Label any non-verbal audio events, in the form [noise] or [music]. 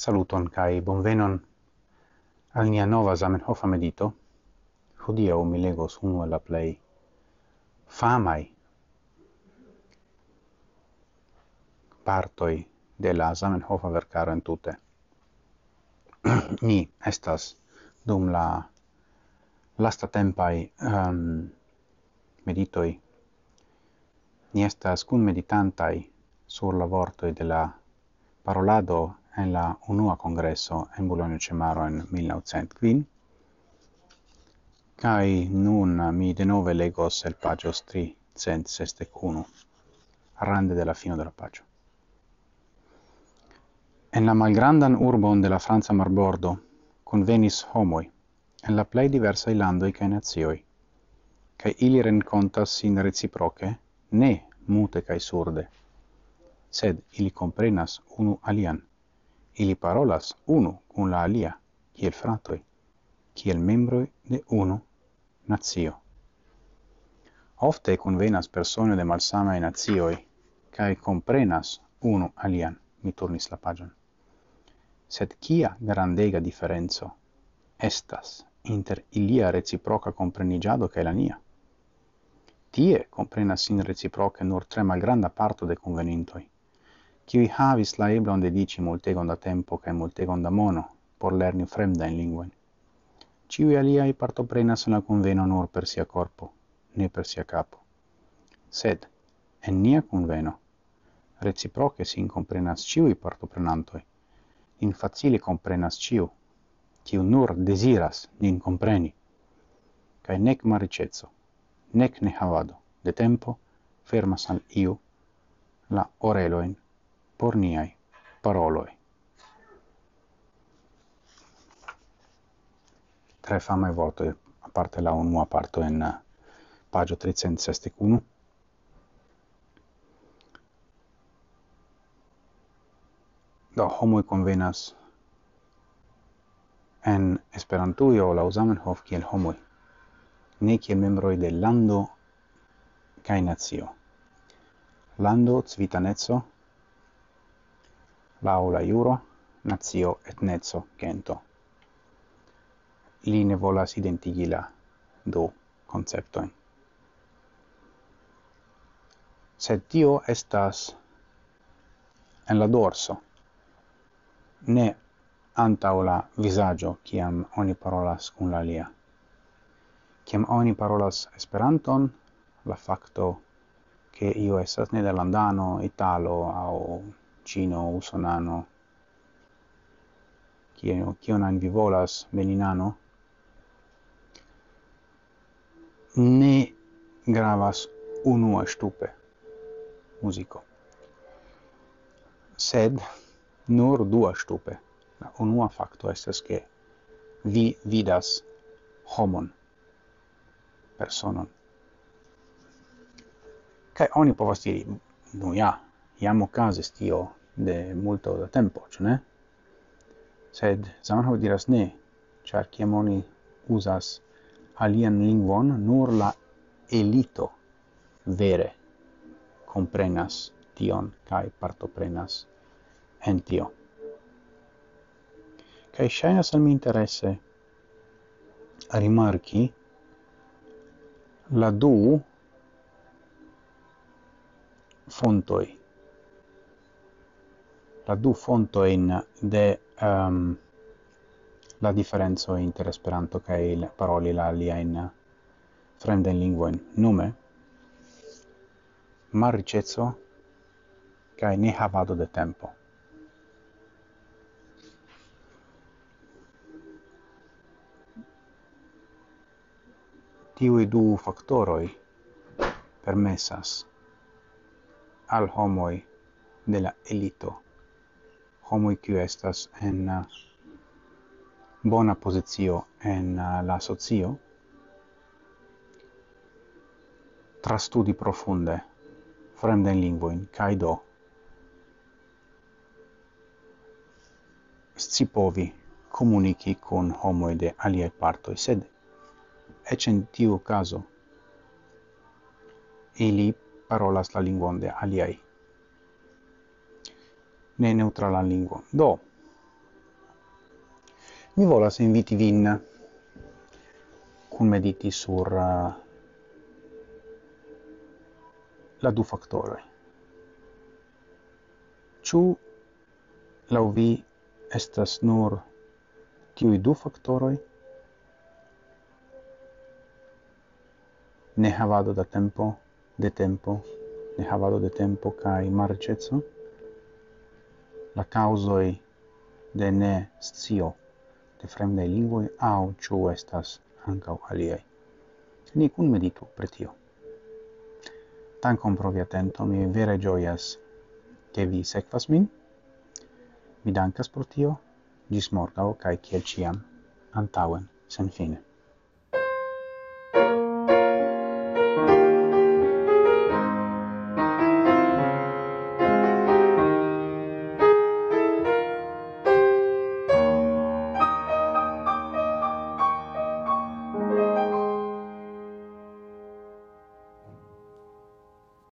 Saluton kai bonvenon al nia nova Zamenhof medito. Hodiaŭ mi legos unu la play famai partoi de la Zamenhofa verkaro entute. [clears throat] Ni estas dum la lasta tempai um, meditoi ni estas kun meditantai sur la vortoi de la parolado en la unua congresso en Bologna Cemaro en 1905, cae nun mi denove legos el pagios 361, rande de la fino de la pagio. En la malgrandan urbon de la Franza Marbordo convenis homoi, en la plei diversai landoi cae nazioi, cae ili rencontas sin reciproce, ne mute cae surde, sed ili comprenas unu alian ili parolas unu cun la alia, kiel fratoi, kiel membroi de unu nazio. Ofte convenas persone de malsamae nazioi, cae comprenas unu alian, mi turnis la pagion. Sed kia grandega differenzo estas inter ilia reciproca comprenigiado cae la nia? Tie comprenas in reciproca nur tre malgranda parto de convenintoi qui havis la eblon dedici multegon da tempo cae multegon da mono por lerni fremda in linguen. Ciui aliai partoprenas en la conveno nur per sia corpo, ne per sia capo. Sed, en nia conveno, reciproce sin comprenas ciui partoprenantoi, in facile comprenas ciu, ciu nur desiras nin compreni, cae nec maricezzo, nec ne havado, de tempo, fermas al iu la oreloin por niai paroloi. Tre fame vortoi, a parte la unua parto in eh, pagio 361, do homoi convenas en esperantuio la Zamenhof kiel homoi, ne kiel membroi de lando kai nazio. Lando, civitaneco, lau iuro, juro, nazio, etnezzo, gento. Li ne volas identigi la du conceptoin. Sed tio estas en la dorso, ne antau la visaggio ciam oni parolas cun la lia. Ciam oni parolas esperanton, la facto che io esas nederlandano, italo, au Cino usonano. Kio kio nan vi volas veninano ne gravas unu stupe muziko sed nur du stupe. La unua fakto estas ke vi vidas homon personon. Kaj oni povas diri nu ja jam okazis tio de multo da tempo, ĉu ne? Sed Zamenhof diras ne, ĉar kiam oni uzas alian lingvon, nur la elito vere comprenas tion kai partoprenas en tio. Kai ŝajnas al mi interesse a rimarki la du fontoi la du fontojn de um, la differenzo inter Esperanto kaj paroli la aliajn fremden lingvojn ricezzo ca ne havado de tempo. Tiui du faktoroj permessas al homoj de la elito homoi qui estas en uh, bona posizio en uh, la socio trastudi profunde fremden lingvoin kai do scipovi komuniki kun homo de alie parto sed eĉ in tiu caso ili parolas la lingvon de aliaj ne neutrala lingua. Do, mi volas inviti vin kun mediti sur uh, la du factoroi. Ciu lau vi estas nur tiui du factoroi ne havado da tempo, de tempo, ne havado de tempo cae marcezzo, la causoi de ne scio de fremdai lingvoi au ciu estas ancau aliei. Ni cun meditu pre tio. Tancom provi atento, mi vere gioias che vi sequas min. Mi dankas pro tio, gis morgao, cae ciel ciam, antauen, sen fine.